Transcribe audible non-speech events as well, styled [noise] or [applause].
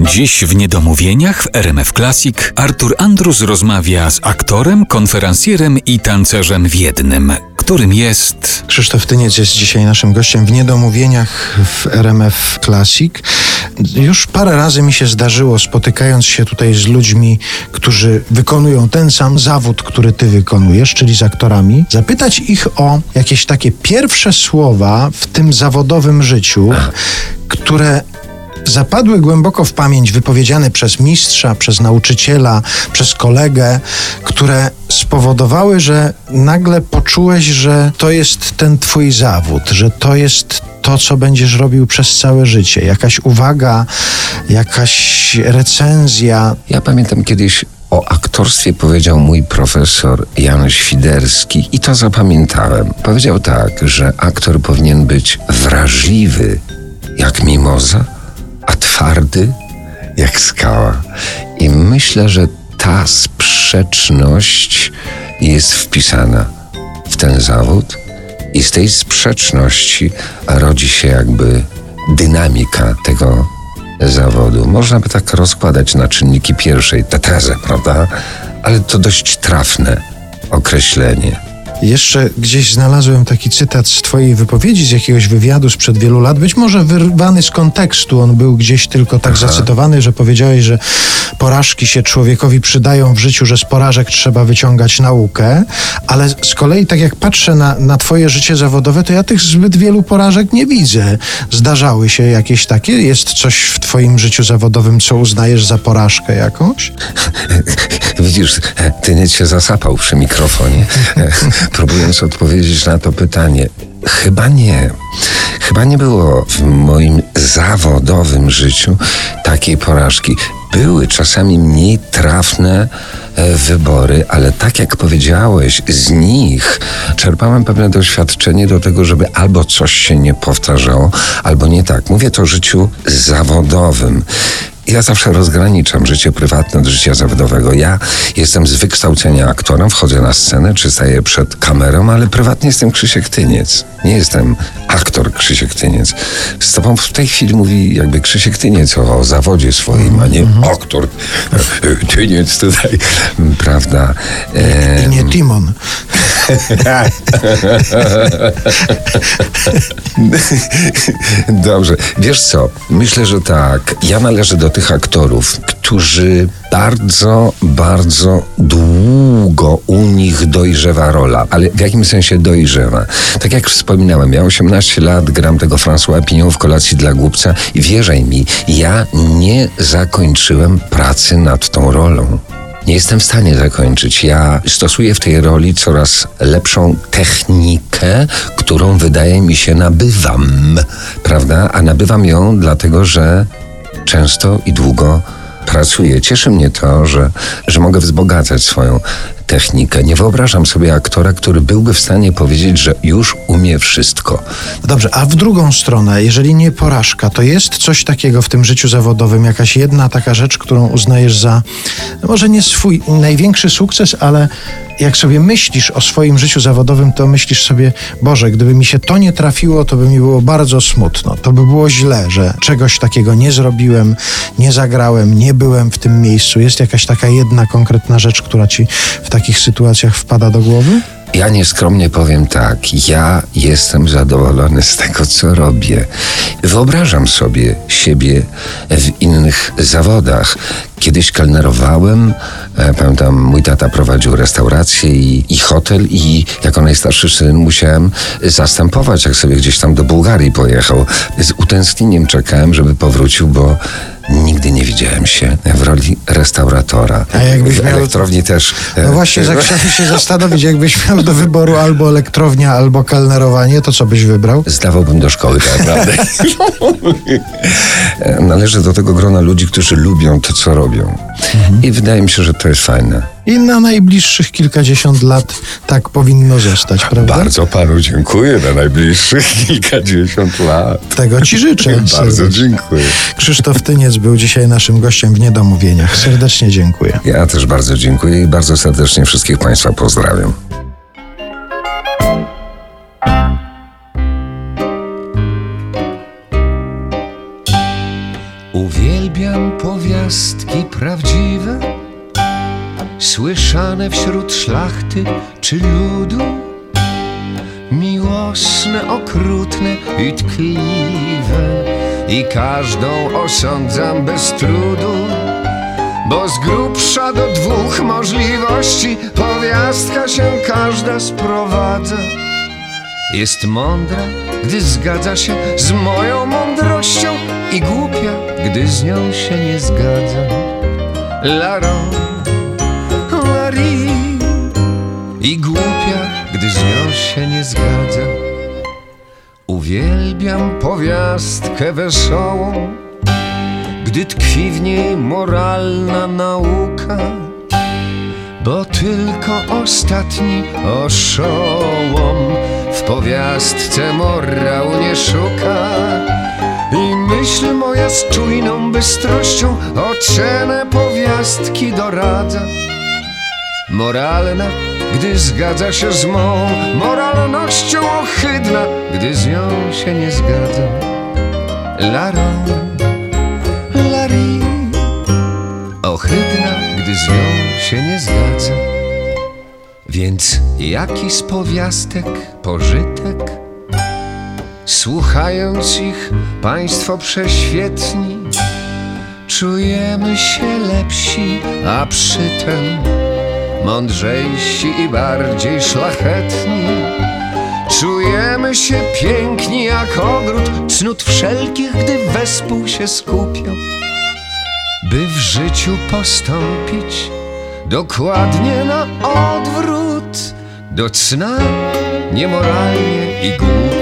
Dziś w Niedomówieniach w RMF Classic Artur Andrus rozmawia z aktorem, konferencjerem i tancerzem w jednym, którym jest... Krzysztof Tyniec jest dzisiaj naszym gościem w Niedomówieniach w RMF Classic. Już parę razy mi się zdarzyło, spotykając się tutaj z ludźmi, którzy wykonują ten sam zawód, który ty wykonujesz, czyli z aktorami, zapytać ich o jakieś takie pierwsze słowa w tym zawodowym życiu, które zapadły głęboko w pamięć, wypowiedziane przez mistrza, przez nauczyciela, przez kolegę, które spowodowały, że nagle poczułeś, że to jest ten twój zawód, że to jest to, co będziesz robił przez całe życie. Jakaś uwaga, jakaś recenzja. Ja pamiętam kiedyś o aktorstwie powiedział mój profesor Janusz Świderski i to zapamiętałem. Powiedział tak, że aktor powinien być wrażliwy jak mimoza, twardy jak skała. I myślę, że ta sprzeczność jest wpisana w ten zawód i z tej sprzeczności rodzi się jakby dynamika tego zawodu. Można by tak rozkładać na czynniki pierwszej, tę tezę, prawda? Ale to dość trafne określenie. Jeszcze gdzieś znalazłem taki cytat z Twojej wypowiedzi, z jakiegoś wywiadu sprzed wielu lat, być może wyrwany z kontekstu. On był gdzieś tylko tak Aha. zacytowany, że powiedziałeś, że porażki się człowiekowi przydają w życiu, że z porażek trzeba wyciągać naukę, ale z kolei, tak jak patrzę na, na Twoje życie zawodowe, to ja tych zbyt wielu porażek nie widzę. Zdarzały się jakieś takie? Jest coś w Twoim życiu zawodowym, co uznajesz za porażkę jakąś? [laughs] Widzisz, ty nie się zasapał przy mikrofonie, [laughs] próbując odpowiedzieć na to pytanie. Chyba nie. Chyba nie było w moim zawodowym życiu takiej porażki. Były czasami mniej trafne e, wybory, ale tak jak powiedziałeś, z nich czerpałem pewne doświadczenie do tego, żeby albo coś się nie powtarzało, albo nie tak. Mówię to o życiu zawodowym. Ja zawsze rozgraniczam życie prywatne od życia zawodowego. Ja jestem z wykształcenia aktorem, wchodzę na scenę czy staję przed kamerą, ale prywatnie jestem Krzysiek Tyniec. Nie jestem aktor Krzysiek Tyniec. Z tobą w tej chwili mówi jakby Krzysiek Tyniec o, o zawodzie swoim, a nie aktor Tyniec tutaj, prawda? E, I nie Timon. [laughs] Dobrze. Wiesz co? Myślę, że tak. Ja należę do tych aktorów, którzy bardzo, bardzo długo u nich dojrzewa rola. Ale w jakim sensie dojrzewa? Tak jak wspominałem, ja 18 lat gram tego François Pignon w kolacji dla głupca i wierzaj mi, ja nie zakończyłem pracy nad tą rolą. Nie jestem w stanie zakończyć. Ja stosuję w tej roli coraz lepszą technikę, którą wydaje mi się nabywam, prawda? A nabywam ją dlatego, że często i długo pracuję. Cieszy mnie to, że, że mogę wzbogacać swoją technikę. Nie wyobrażam sobie aktora, który byłby w stanie powiedzieć, że już umie wszystko. Dobrze, a w drugą stronę, jeżeli nie porażka, to jest coś takiego w tym życiu zawodowym, jakaś jedna taka rzecz, którą uznajesz za, może nie swój największy sukces, ale jak sobie myślisz o swoim życiu zawodowym, to myślisz sobie, Boże, gdyby mi się to nie trafiło, to by mi było bardzo smutno. To by było źle, że czegoś takiego nie zrobiłem, nie zagrałem, nie byłem w tym miejscu. Jest jakaś taka jedna konkretna rzecz, która ci w takich sytuacjach wpada do głowy? Ja nieskromnie powiem tak, ja jestem zadowolony z tego, co robię. Wyobrażam sobie siebie w innych zawodach. Kiedyś kelnerowałem, e, pamiętam, mój tata prowadził restaurację i, i hotel i jako najstarszy syn musiałem zastępować, jak sobie gdzieś tam do Bułgarii pojechał. Z utęsknieniem czekałem, żeby powrócił, bo nigdy nie widziałem się w roli restauratora. A jakbyś w miał- elektrowni też. e, No właśnie, [laughs] zachciałem się zastanowić, jakbyś miał do wyboru albo elektrownia, albo kelnerowanie, to co byś wybrał? Zdawałbym do szkoły, tak naprawdę. [laughs] Należę do tego grona ludzi, którzy lubią to, co robią. I wydaje mi się, że to jest fajne. I na najbliższych kilkadziesiąt lat tak powinno zostać, prawda? Bardzo panu dziękuję na najbliższych [laughs] kilkadziesiąt lat. Tego ci życzę. [laughs] Bardzo dziękuję. Krzysztof Tyniec był dzisiaj naszym gościem w Niedomówieniach. Serdecznie dziękuję. Ja też bardzo dziękuję i bardzo serdecznie wszystkich Państwa pozdrawiam. Uwielbiam Uwielbiam powiastki prawdziwe, słyszane wśród szlachty czy ludu, miłosne, okrutne i tkliwe, i każdą osądzam bez trudu. Bo z grubsza do dwóch możliwości powiastka się każda sprowadza. Jest mądra, gdy zgadza się z moją mądrością i głupia, gdy z nią się nie zgadza. Laro, Lari i głupia, gdy z nią się nie zgadza. Uwielbiam powiastkę wesołą, gdy tkwi w niej moralna nauka. Bo tylko ostatni oszołom w powiastce morał nie szuka. I myśl moja z czujną bystrością ocenę powiastki doradza. Moralna, gdy zgadza się z mą moralnością ohydna, gdy z nią się nie zgadza. Larą, Lari, ohydna, gdy z nią się nie zgadza. Więc jaki z powiastek pożytek? Słuchając ich, państwo prześwietni, czujemy się lepsi, a przytem mądrzejsi i bardziej szlachetni. Czujemy się piękni jak ogród cnót wszelkich, gdy wespół się skupią, by w życiu postąpić dokładnie na odwrót do cna niemoralnie i głupio.